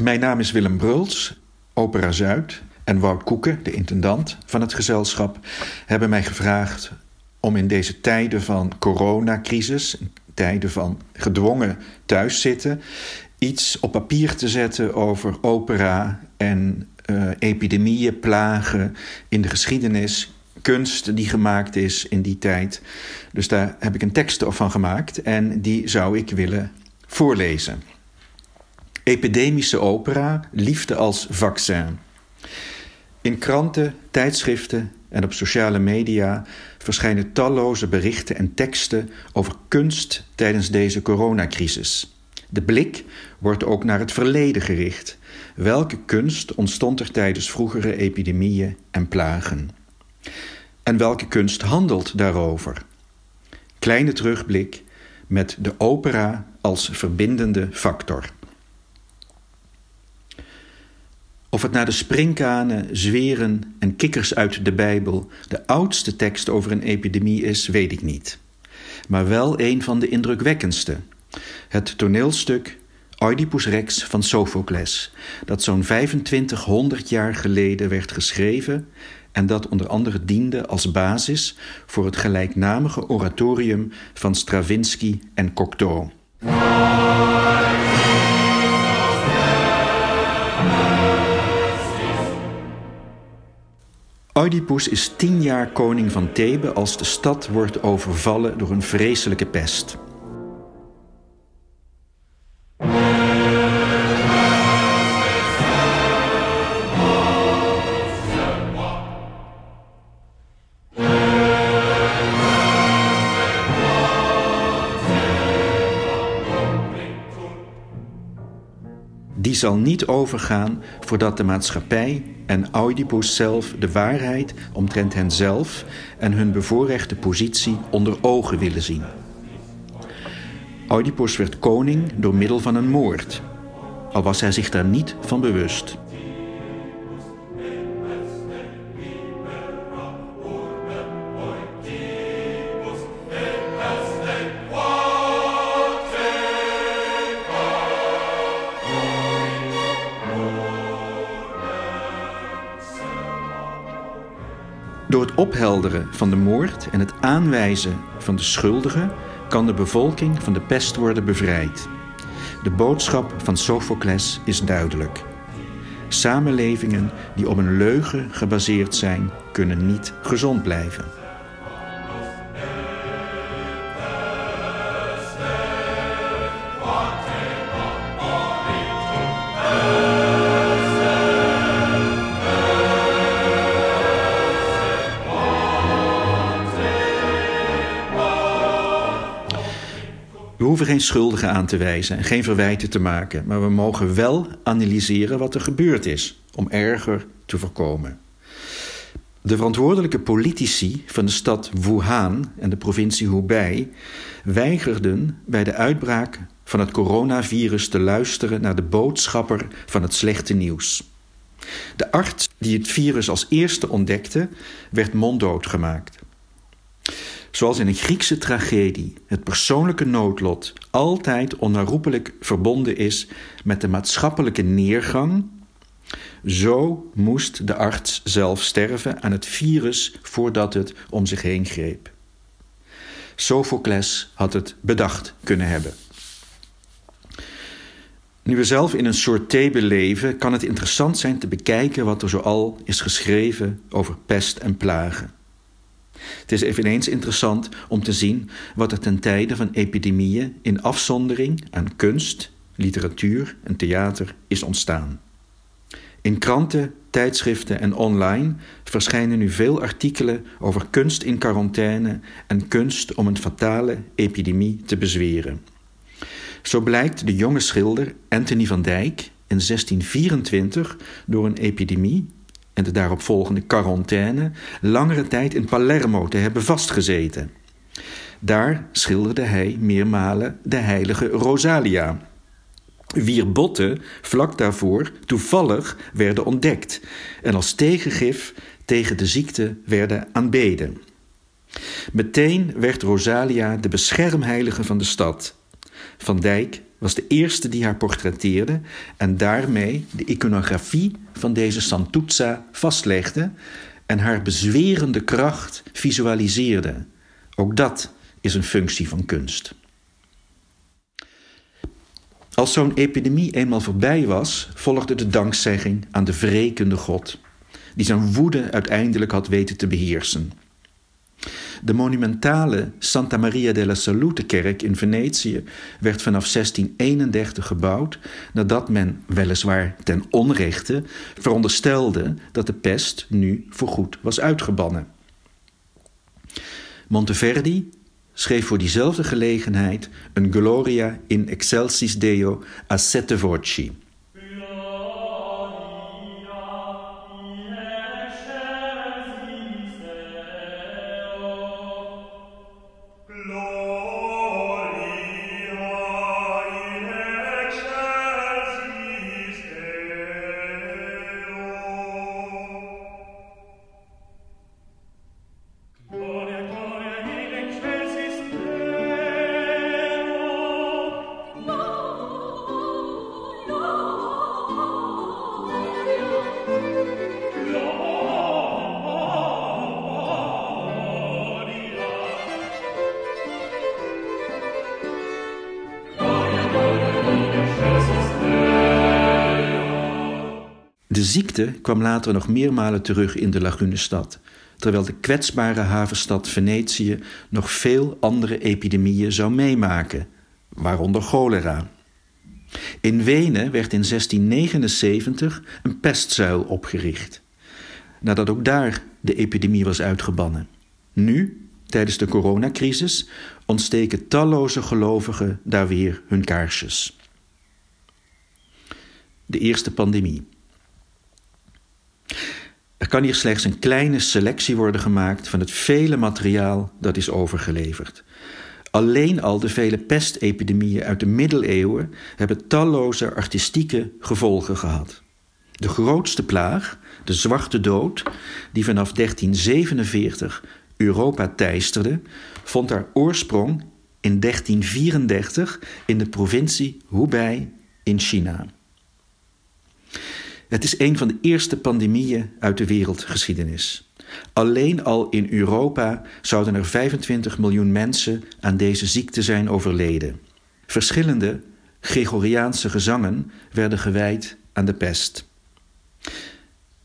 Mijn naam is Willem Bruls, Opera Zuid. En Wout Koeken, de intendant van het gezelschap, hebben mij gevraagd om in deze tijden van coronacrisis, tijden van gedwongen thuiszitten, iets op papier te zetten over opera en uh, epidemieën, plagen in de geschiedenis, kunst die gemaakt is in die tijd. Dus daar heb ik een tekst van gemaakt en die zou ik willen voorlezen. Epidemische opera, liefde als vaccin. In kranten, tijdschriften en op sociale media verschijnen talloze berichten en teksten over kunst tijdens deze coronacrisis. De blik wordt ook naar het verleden gericht. Welke kunst ontstond er tijdens vroegere epidemieën en plagen? En welke kunst handelt daarover? Kleine terugblik met de opera als verbindende factor. Of het naar de springkanen, zweren en kikkers uit de Bijbel de oudste tekst over een epidemie is, weet ik niet. Maar wel een van de indrukwekkendste. Het toneelstuk Oedipus Rex van Sophocles, dat zo'n 2500 jaar geleden werd geschreven en dat onder andere diende als basis voor het gelijknamige oratorium van Stravinsky en Cocteau. Oedipus is tien jaar koning van Thebe als de stad wordt overvallen door een vreselijke pest. Die zal niet overgaan voordat de maatschappij en Oedipus zelf de waarheid omtrent henzelf en hun bevoorrechte positie onder ogen willen zien. Oedipus werd koning door middel van een moord, al was hij zich daar niet van bewust. Van de moord en het aanwijzen van de schuldigen kan de bevolking van de pest worden bevrijd. De boodschap van Sophocles is duidelijk. Samenlevingen die op een leugen gebaseerd zijn, kunnen niet gezond blijven. Hoeven geen schuldigen aan te wijzen en geen verwijten te maken, maar we mogen wel analyseren wat er gebeurd is om erger te voorkomen. De verantwoordelijke politici van de stad Wuhan en de provincie Hubei weigerden bij de uitbraak van het coronavirus te luisteren naar de boodschapper van het slechte nieuws. De arts die het virus als eerste ontdekte, werd monddood gemaakt. Zoals in een Griekse tragedie het persoonlijke noodlot altijd onherroepelijk verbonden is met de maatschappelijke neergang, zo moest de arts zelf sterven aan het virus voordat het om zich heen greep. Sophocles had het bedacht kunnen hebben. Nu we zelf in een soort thee leven, kan het interessant zijn te bekijken wat er zoal is geschreven over pest en plagen. Het is eveneens interessant om te zien wat er ten tijde van epidemieën in afzondering aan kunst, literatuur en theater is ontstaan. In kranten, tijdschriften en online verschijnen nu veel artikelen over kunst in quarantaine en kunst om een fatale epidemie te bezweren. Zo blijkt de jonge schilder Anthony van Dijk in 1624 door een epidemie en de daaropvolgende quarantaine langere tijd in Palermo te hebben vastgezeten. Daar schilderde hij meermalen de heilige Rosalia, wier botten vlak daarvoor toevallig werden ontdekt en als tegengif tegen de ziekte werden aanbeden. Meteen werd Rosalia de beschermheilige van de stad. Van Dijk was de eerste die haar portretteerde en daarmee de iconografie van deze Santuzza vastlegde en haar bezwerende kracht visualiseerde. Ook dat is een functie van kunst. Als zo'n epidemie eenmaal voorbij was, volgde de dankzegging aan de wrekende God, die zijn woede uiteindelijk had weten te beheersen. De monumentale Santa Maria della Salute-kerk in Venetië werd vanaf 1631 gebouwd nadat men, weliswaar ten onrechte, veronderstelde dat de pest nu voorgoed was uitgebannen. Monteverdi schreef voor diezelfde gelegenheid een Gloria in excelsis Deo a sette voci. De ziekte kwam later nog meermalen terug in de lagunestad, terwijl de kwetsbare havenstad Venetië nog veel andere epidemieën zou meemaken, waaronder cholera. In Wenen werd in 1679 een pestzuil opgericht, nadat ook daar de epidemie was uitgebannen. Nu, tijdens de coronacrisis, ontsteken talloze gelovigen daar weer hun kaarsjes. De eerste pandemie. Er kan hier slechts een kleine selectie worden gemaakt van het vele materiaal dat is overgeleverd. Alleen al de vele pestepidemieën uit de middeleeuwen hebben talloze artistieke gevolgen gehad. De grootste plaag, de Zwarte Dood, die vanaf 1347 Europa teisterde, vond haar oorsprong in 1334 in de provincie Hubei in China. Het is een van de eerste pandemieën uit de wereldgeschiedenis. Alleen al in Europa zouden er 25 miljoen mensen aan deze ziekte zijn overleden. Verschillende Gregoriaanse gezangen werden gewijd aan de pest.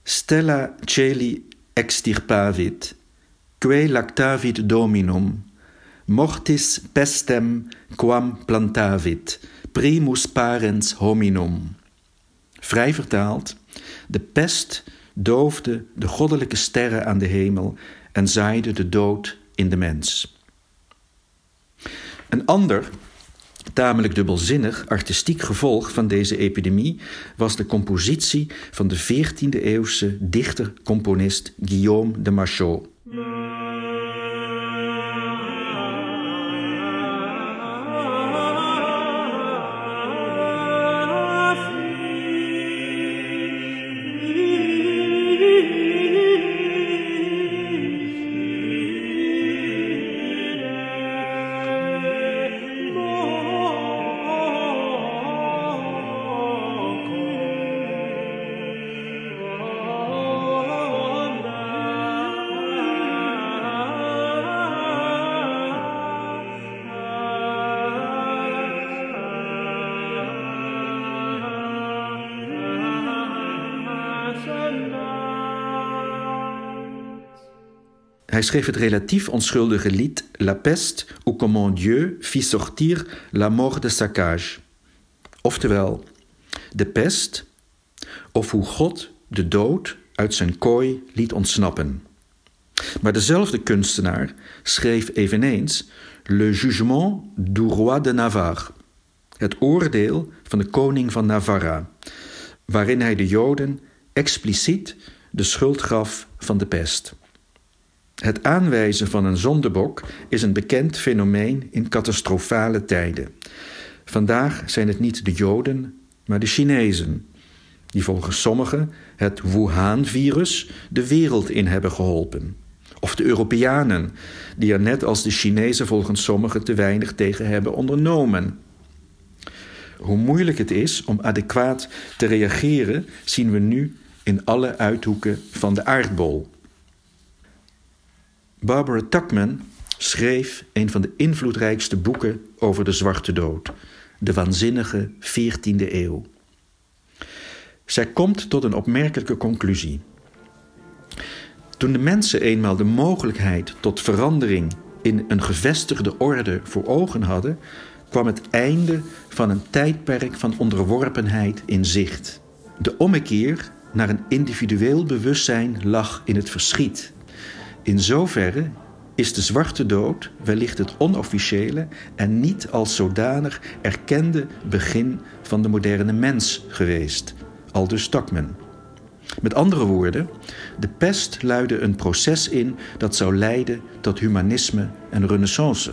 Stella celi extirpavit, que lactavit dominum, mortis pestem quam plantavit, primus parens hominum. Vrij vertaald, de pest doofde de goddelijke sterren aan de hemel en zaaide de dood in de mens. Een ander, tamelijk dubbelzinnig artistiek gevolg van deze epidemie was de compositie van de 14e-eeuwse dichter-componist Guillaume de Machaut. Hij schreef het relatief onschuldige lied La peste ou comment Dieu fit sortir la mort de sa cage. Oftewel, de pest, of hoe God de dood uit zijn kooi liet ontsnappen. Maar dezelfde kunstenaar schreef eveneens Le Jugement du Roi de Navarre, het oordeel van de koning van Navarra, waarin hij de Joden expliciet de schuld gaf van de pest. Het aanwijzen van een zondebok is een bekend fenomeen in catastrofale tijden. Vandaag zijn het niet de Joden, maar de Chinezen, die volgens sommigen het Wuhan-virus de wereld in hebben geholpen. Of de Europeanen, die er net als de Chinezen volgens sommigen te weinig tegen hebben ondernomen. Hoe moeilijk het is om adequaat te reageren, zien we nu in alle uithoeken van de aardbol. Barbara Tuckman schreef een van de invloedrijkste boeken over de zwarte dood, de waanzinnige 14e eeuw. Zij komt tot een opmerkelijke conclusie. Toen de mensen eenmaal de mogelijkheid tot verandering in een gevestigde orde voor ogen hadden, kwam het einde van een tijdperk van onderworpenheid in zicht. De ommekeer naar een individueel bewustzijn lag in het verschiet. In zoverre is de zwarte dood wellicht het onofficiële en niet als zodanig erkende begin van de moderne mens geweest, aldus Stockman. Met andere woorden, de pest luidde een proces in dat zou leiden tot humanisme en renaissance.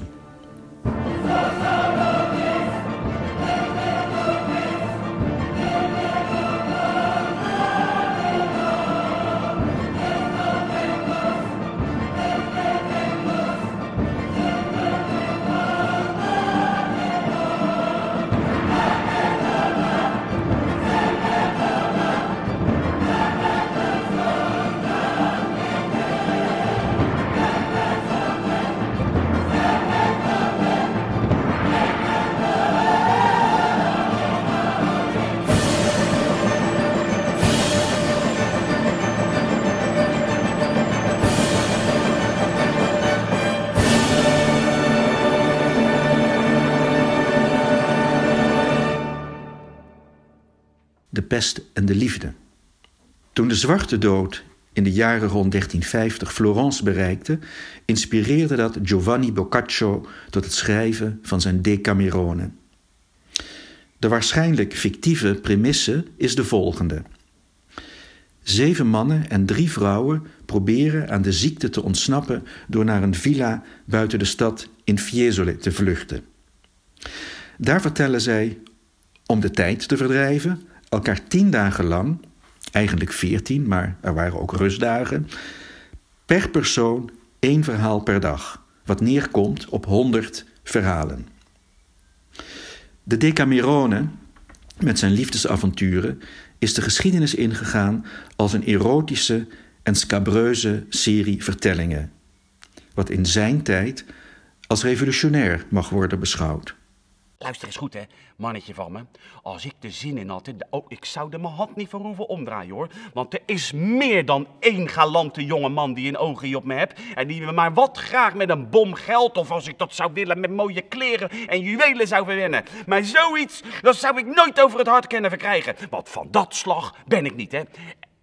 De pest en de liefde. Toen de zwarte dood in de jaren rond 1350 Florence bereikte, inspireerde dat Giovanni Boccaccio tot het schrijven van zijn Decamerone. De waarschijnlijk fictieve premisse is de volgende. Zeven mannen en drie vrouwen proberen aan de ziekte te ontsnappen door naar een villa buiten de stad in Fiesole te vluchten. Daar vertellen zij, om de tijd te verdrijven, elkaar tien dagen lang, eigenlijk veertien, maar er waren ook rustdagen, per persoon één verhaal per dag, wat neerkomt op honderd verhalen. De Decamerone, met zijn liefdesavonturen, is de geschiedenis ingegaan als een erotische en scabreuze serie vertellingen, wat in zijn tijd als revolutionair mag worden beschouwd. Luister eens goed, hè, mannetje van me. Als ik de zin in had, oh, ik zou er mijn hand niet voor hoeven omdraaien, hoor. Want er is meer dan één galante jonge man die een oogje op me hebt. En die me maar wat graag met een bom geld, of als ik dat zou willen, met mooie kleren en juwelen zou verwennen. Maar zoiets, dat zou ik nooit over het hart kunnen verkrijgen. Want van dat slag ben ik niet, hè.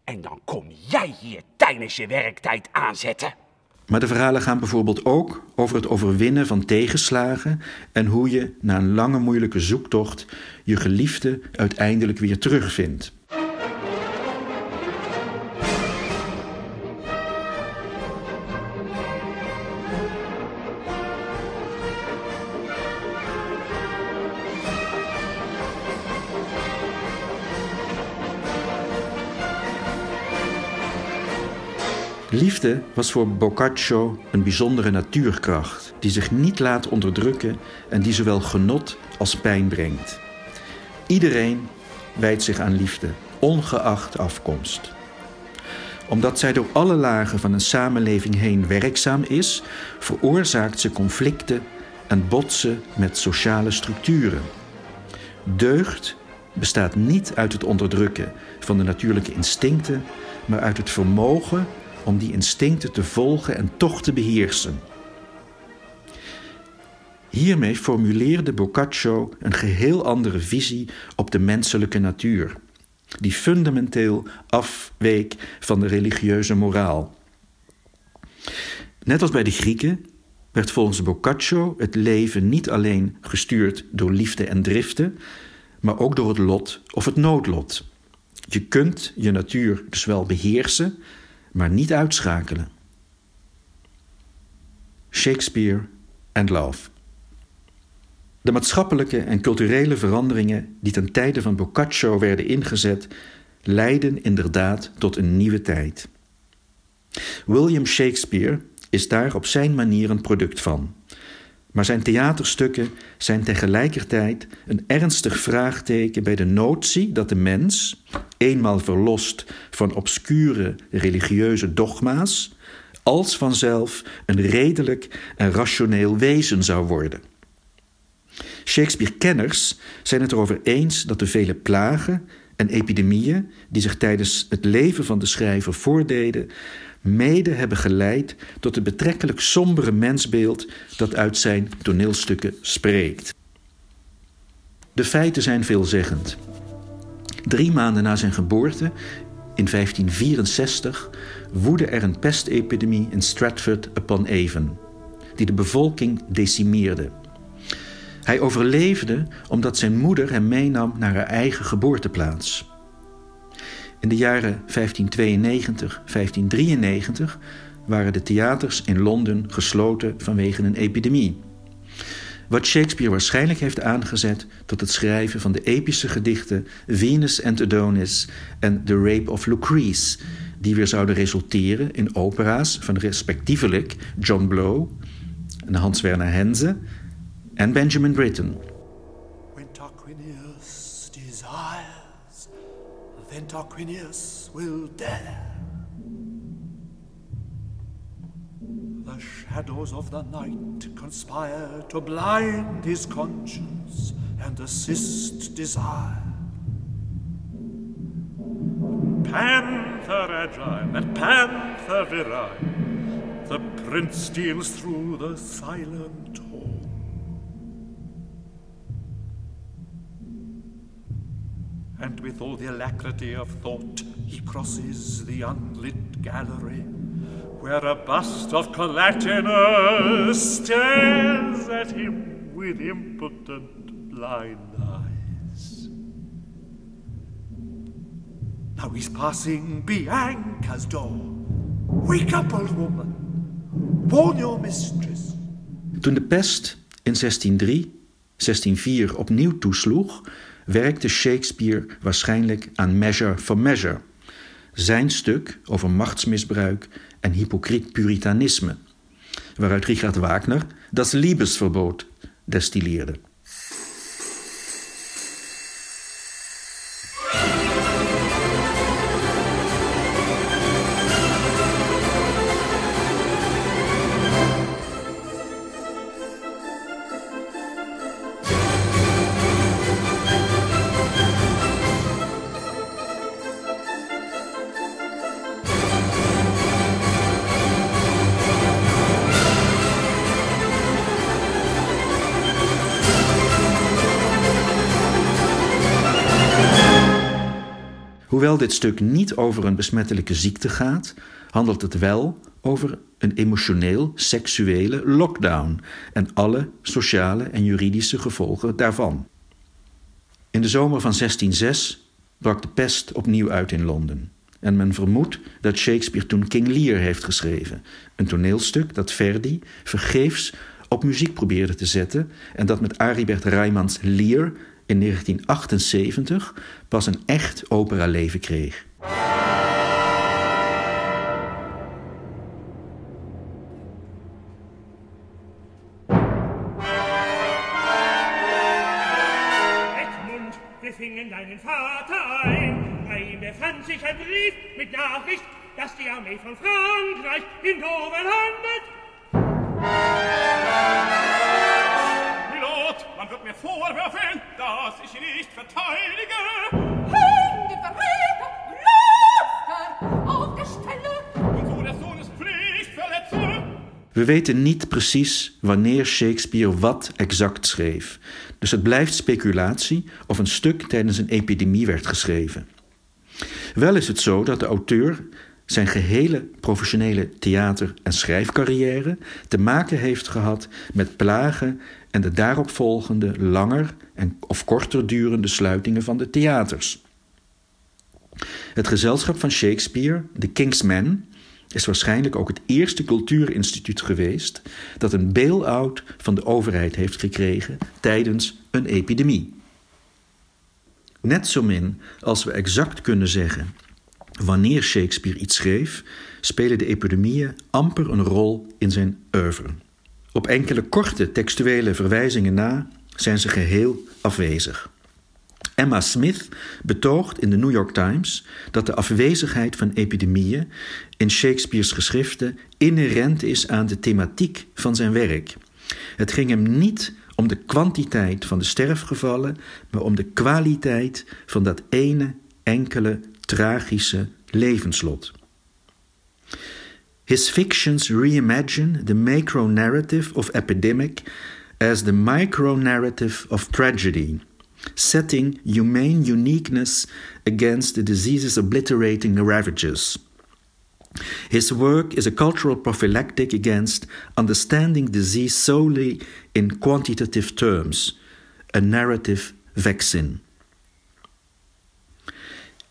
En dan kom jij hier tijdens je werktijd aanzetten. Maar de verhalen gaan bijvoorbeeld ook over het overwinnen van tegenslagen en hoe je na een lange moeilijke zoektocht je geliefde uiteindelijk weer terugvindt. Liefde was voor Boccaccio een bijzondere natuurkracht die zich niet laat onderdrukken en die zowel genot als pijn brengt. Iedereen wijdt zich aan liefde, ongeacht afkomst. Omdat zij door alle lagen van een samenleving heen werkzaam is, veroorzaakt ze conflicten en botsen met sociale structuren. Deugd bestaat niet uit het onderdrukken van de natuurlijke instincten, maar uit het vermogen om die instincten te volgen en toch te beheersen. Hiermee formuleerde Boccaccio een geheel andere visie op de menselijke natuur, die fundamenteel afweek van de religieuze moraal. Net als bij de Grieken werd volgens Boccaccio het leven niet alleen gestuurd door liefde en driften, maar ook door het lot of het noodlot. Je kunt je natuur dus wel beheersen, maar niet uitschakelen. Shakespeare and Love. De maatschappelijke en culturele veranderingen die ten tijde van Boccaccio werden ingezet, leidden inderdaad tot een nieuwe tijd. William Shakespeare is daar op zijn manier een product van. Maar zijn theaterstukken zijn tegelijkertijd een ernstig vraagteken bij de notie dat de mens, eenmaal verlost van obscure religieuze dogma's, als vanzelf een redelijk en rationeel wezen zou worden. Shakespeare-kenners zijn het erover eens dat de vele plagen en epidemieën die zich tijdens het leven van de schrijver voordeden, mede hebben geleid tot het betrekkelijk sombere mensbeeld dat uit zijn toneelstukken spreekt. De feiten zijn veelzeggend. Drie maanden na zijn geboorte, in 1564, woedde er een pestepidemie in Stratford upon Avon, die de bevolking decimeerde. Hij overleefde omdat zijn moeder hem meenam naar haar eigen geboorteplaats. In de jaren 1592, 1593 waren de theaters in Londen gesloten vanwege een epidemie. Wat Shakespeare waarschijnlijk heeft aangezet tot het schrijven van de epische gedichten Venus and Adonis en The Rape of Lucrece, die weer zouden resulteren in opera's van respectievelijk John Blow Hans Werner Henze en Benjamin Britten. Tarquinius will dare. The shadows of the night conspire to blind his conscience and assist desire. Panther agile and panther virile, the prince steals through the silent and with all the alacrity of thought he crosses the unlit gallery where a bust of Collatinus stares at him with impotent blind eyes. Now he's passing Bianca's door. Wake up, old woman. Warn your mistress. Toen de pest in 1603, 1604 opnieuw toesloeg, werkte Shakespeare waarschijnlijk aan Measure for Measure, zijn stuk over machtsmisbruik en hypocriet puritanisme, waaruit Richard Wagner das Liebesverbot destilleerde. Hoewel dit stuk niet over een besmettelijke ziekte gaat, handelt het wel over een emotioneel seksuele lockdown en alle sociale en juridische gevolgen daarvan. In de zomer van 1606 brak de pest opnieuw uit in Londen. En men vermoedt dat Shakespeare toen King Lear heeft geschreven, een toneelstuk dat Verdi vergeefs op muziek probeerde te zetten en dat met Aribert Rijmans Lear in 1978 pas een echt operaleven kreeg. Befand sich ein Brief mit Nachricht, dass die Armee von Frankreich in Dover. Vorwerfen, dass ich nicht verteidige. Hände, Verräter, auf der Stelle. Und so des Sohnes Pflicht verletze. We weten niet precies wanneer Shakespeare wat exact schreef, dus het blijft speculatie of een stuk tijdens een epidemie werd geschreven. Wel is het zo dat de auteur zijn gehele professionele theater- en schrijfcarrière te maken heeft gehad met plagen en de daaropvolgende langer en, of korter durende sluitingen van de theaters. Het gezelschap van Shakespeare, The King's Men, is waarschijnlijk ook het eerste cultuurinstituut geweest dat een bail-out van de overheid heeft gekregen tijdens een epidemie. Net zo min als we exact kunnen zeggen wanneer Shakespeare iets schreef, spelen de epidemieën amper een rol in zijn oeuvre. Op enkele korte textuele verwijzingen na zijn ze geheel afwezig. Emma Smith betoogt in de New York Times dat de afwezigheid van epidemieën in Shakespeare's geschriften inherent is aan de thematiek van zijn werk. Het ging hem niet om de kwantiteit van de sterfgevallen, maar om de kwaliteit van dat ene enkele tragische levenslot. His fictions reimagine the macro narrative of epidemic as the micro narrative of tragedy, setting humane uniqueness against the disease's obliterating ravages. His work is a cultural prophylactic against understanding disease solely in quantitative terms, a narrative vaccine.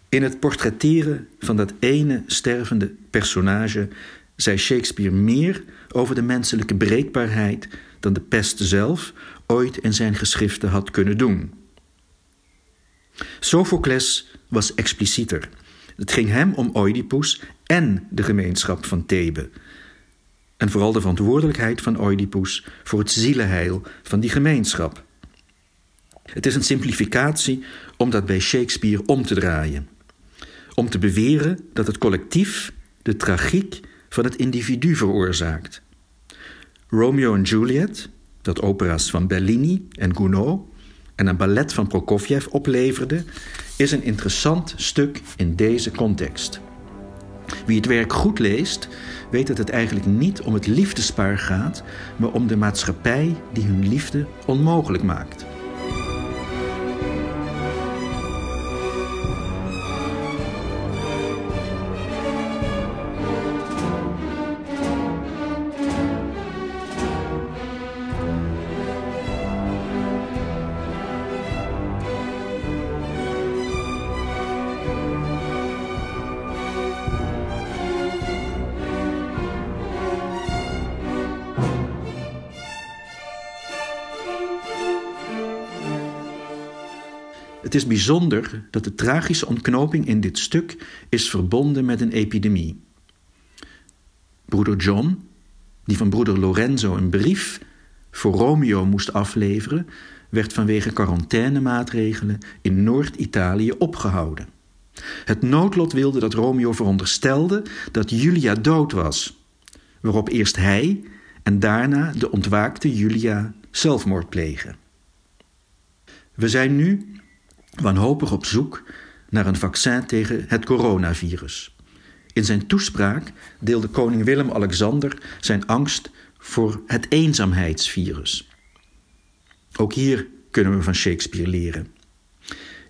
In het portretteren van dat ene stervende personage zei Shakespeare meer over de menselijke breekbaarheid dan de pest zelf ooit in zijn geschriften had kunnen doen. Sophocles was explicieter. Het ging hem om Oedipus en de gemeenschap van Thebe. En vooral de verantwoordelijkheid van Oedipus voor het zielenheil van die gemeenschap. Het is een simplificatie om dat bij Shakespeare om te draaien. Om te beweren dat het collectief de tragiek van het individu veroorzaakt. Romeo en Juliet, dat opera's van Bellini en Gounod en een ballet van Prokofjev opleverde, is een interessant stuk in deze context. Wie het werk goed leest, weet dat het eigenlijk niet om het liefdespaar gaat, maar om de maatschappij die hun liefde onmogelijk maakt. Is bijzonder dat de tragische ontknoping in dit stuk is verbonden met een epidemie. Broeder John, die van broeder Lorenzo een brief voor Romeo moest afleveren, werd vanwege quarantainemaatregelen in Noord-Italië opgehouden. Het noodlot wilde dat Romeo veronderstelde dat Julia dood was, waarop eerst hij en daarna de ontwaakte Julia zelfmoord plegen. We zijn nu wanhopig op zoek naar een vaccin tegen het coronavirus. In zijn toespraak deelde koning Willem-Alexander zijn angst voor het eenzaamheidsvirus. Ook hier kunnen we van Shakespeare leren.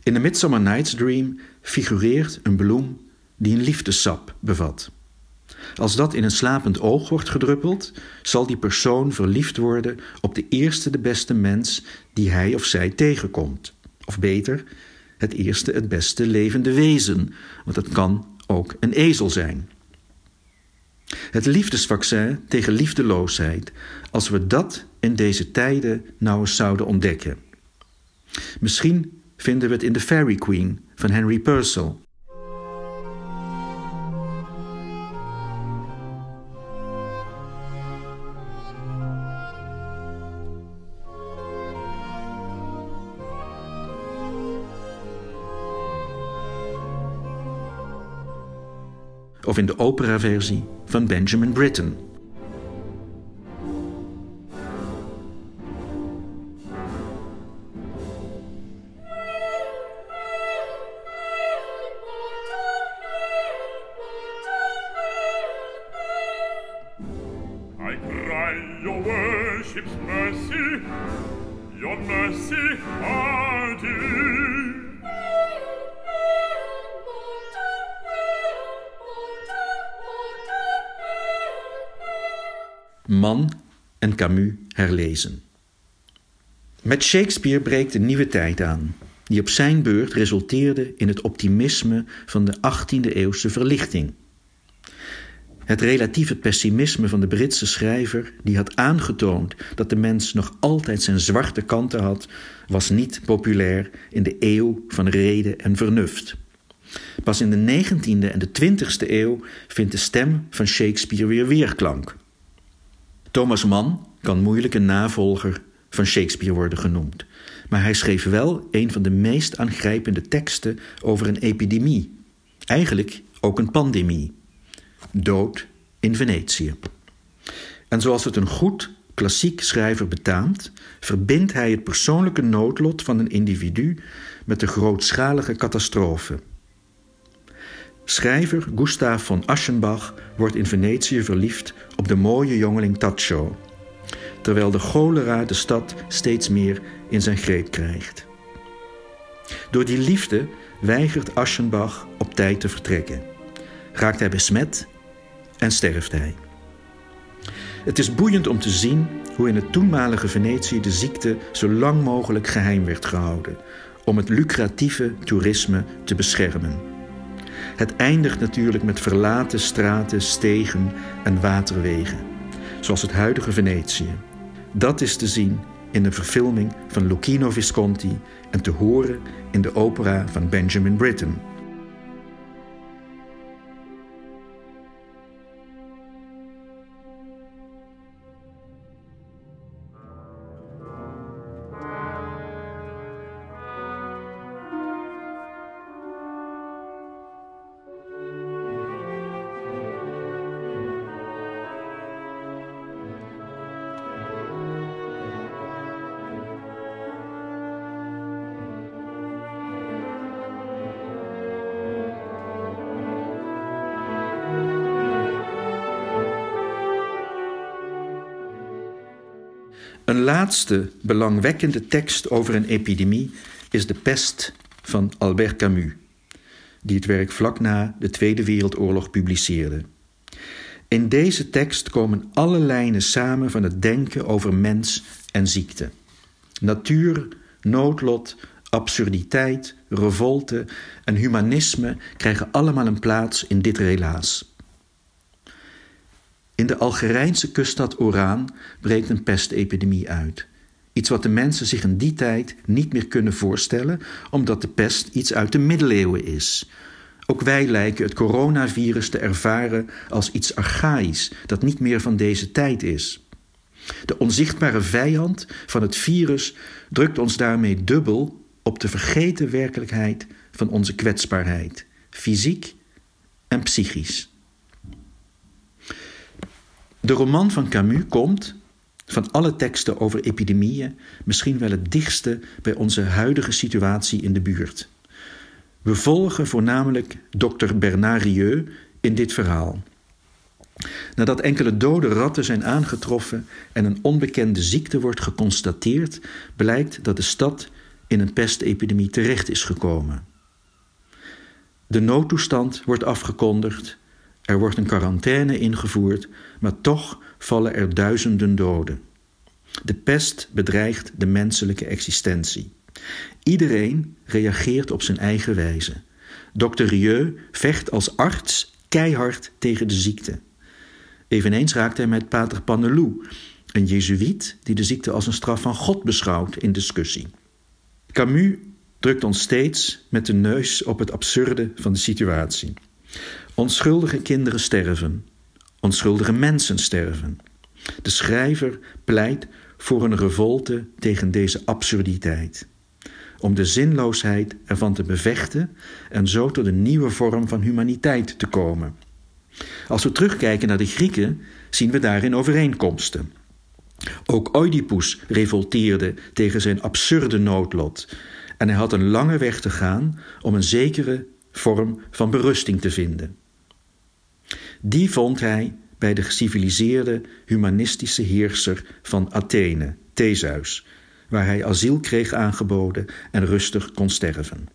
In The Midsummer Night's Dream figureert een bloem die een liefdessap bevat. Als dat in een slapend oog wordt gedruppeld, zal die persoon verliefd worden op de eerste de beste mens die hij of zij tegenkomt. Of beter, het eerste, het beste levende wezen, want het kan ook een ezel zijn. Het liefdesvaccin tegen liefdeloosheid, als we dat in deze tijden nou eens zouden ontdekken. Misschien vinden we het in The Fairy Queen van Henry Purcell. In de operaversie van Benjamin Britten. Met Shakespeare breekt een nieuwe tijd aan, die op zijn beurt resulteerde in het optimisme van de 18e-eeuwse verlichting. Het relatieve pessimisme van de Britse schrijver, die had aangetoond dat de mens nog altijd zijn zwarte kanten had, was niet populair in de eeuw van reden en vernuft. Pas in de 19e en de 20e eeuw vindt de stem van Shakespeare weer weerklank. Thomas Mann kan moeilijk een navolger van Shakespeare worden genoemd. Maar hij schreef wel een van de meest aangrijpende teksten over een epidemie. Eigenlijk ook een pandemie. Dood in Venetië. En zoals het een goed klassiek schrijver betaamt, verbindt hij het persoonlijke noodlot van een individu met de grootschalige catastrofe. Schrijver Gustav von Aschenbach wordt in Venetië verliefd op de mooie jongeling Tacho, terwijl de cholera de stad steeds meer in zijn greep krijgt. Door die liefde weigert Aschenbach op tijd te vertrekken. Raakt hij besmet en sterft hij. Het is boeiend om te zien hoe in het toenmalige Venetië de ziekte zo lang mogelijk geheim werd gehouden, om het lucratieve toerisme te beschermen. Het eindigt natuurlijk met verlaten straten, stegen en waterwegen, zoals het huidige Venetië. Dat is te zien in de verfilming van Lucchino Visconti en te horen in de opera van Benjamin Britten. Een laatste belangwekkende tekst over een epidemie is De Pest van Albert Camus, die het werk vlak na de Tweede Wereldoorlog publiceerde. In deze tekst komen alle lijnen samen van het denken over mens en ziekte. Natuur, noodlot, absurditeit, revolte en humanisme krijgen allemaal een plaats in dit relaas. In de Algerijnse kuststad Oran breekt een pestepidemie uit. Iets wat de mensen zich in die tijd niet meer kunnen voorstellen, omdat de pest iets uit de middeleeuwen is. Ook wij lijken het coronavirus te ervaren als iets archaïs, dat niet meer van deze tijd is. De onzichtbare vijand van het virus drukt ons daarmee dubbel op de vergeten werkelijkheid van onze kwetsbaarheid, fysiek en psychisch. De roman van Camus komt, van alle teksten over epidemieën, misschien wel het dichtste bij onze huidige situatie in de buurt. We volgen voornamelijk dokter Bernard Rieu in dit verhaal. Nadat enkele dode ratten zijn aangetroffen en een onbekende ziekte wordt geconstateerd, blijkt dat de stad in een pestepidemie terecht is gekomen. De noodtoestand wordt afgekondigd er wordt een quarantaine ingevoerd, maar toch vallen er duizenden doden. De pest bedreigt de menselijke existentie. Iedereen reageert op zijn eigen wijze. Dr. Rieu vecht als arts keihard tegen de ziekte. Eveneens raakt hij met pater Panelou, een jezuïet die de ziekte als een straf van God beschouwt, in discussie. Camus drukt ons steeds met de neus op het absurde van de situatie. Onschuldige kinderen sterven. Onschuldige mensen sterven. De schrijver pleit voor een revolte tegen deze absurditeit. Om de zinloosheid ervan te bevechten en zo tot een nieuwe vorm van humaniteit te komen. Als we terugkijken naar de Grieken, zien we daarin overeenkomsten. Ook Oedipus revolteerde tegen zijn absurde noodlot en hij had een lange weg te gaan om een zekere vorm van berusting te vinden. Die vond hij bij de geciviliseerde humanistische heerser van Athene, Theseus, waar hij asiel kreeg aangeboden en rustig kon sterven.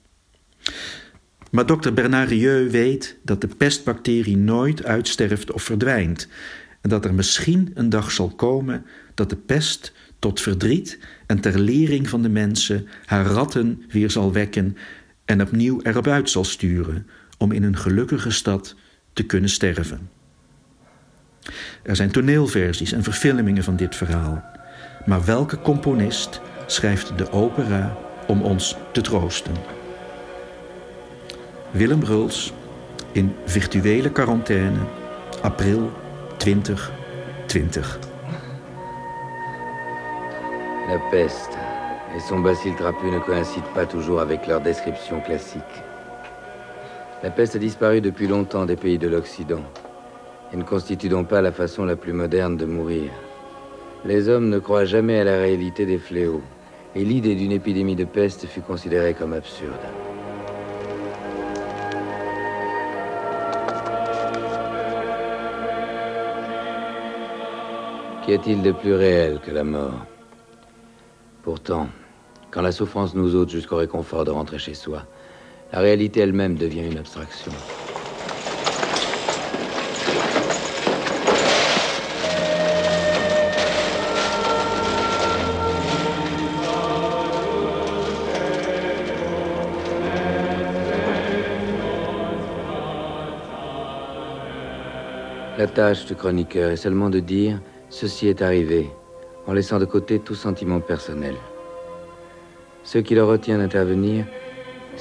Maar dokter Bernard Rieu weet dat de pestbacterie nooit uitsterft of verdwijnt en dat er misschien een dag zal komen dat de pest tot verdriet en ter lering van de mensen haar ratten weer zal wekken en opnieuw erop uit zal sturen om in een gelukkige stad te kunnen sterven. Er zijn toneelversies en verfilmingen van dit verhaal. Maar welke componist schrijft de opera om ons te troosten? Willem Bruls in virtuele quarantaine, april 2020. La peste et son bacille trapu ne coïncident pas toujours avec leur description classique. La peste a disparu depuis longtemps des pays de l'Occident et ne constitue donc pas la façon la plus moderne de mourir. Les hommes ne croient jamais à la réalité des fléaux, et l'idée d'une épidémie de peste fut considérée comme absurde. Qu'y a-t-il de plus réel que la mort? Pourtant, quand la souffrance nous ôte jusqu'au réconfort de rentrer chez soi, la réalité elle-même devient une abstraction. La tâche du chroniqueur est seulement de dire ceci est arrivé, en laissant de côté tout sentiment personnel. Ce qui le retient d'intervenir,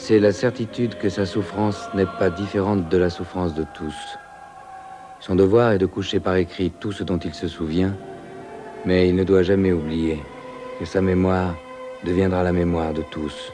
c'est la certitude que sa souffrance n'est pas différente de la souffrance de tous. Son devoir est de coucher par écrit tout ce dont il se souvient, mais il ne doit jamais oublier que sa mémoire deviendra la mémoire de tous.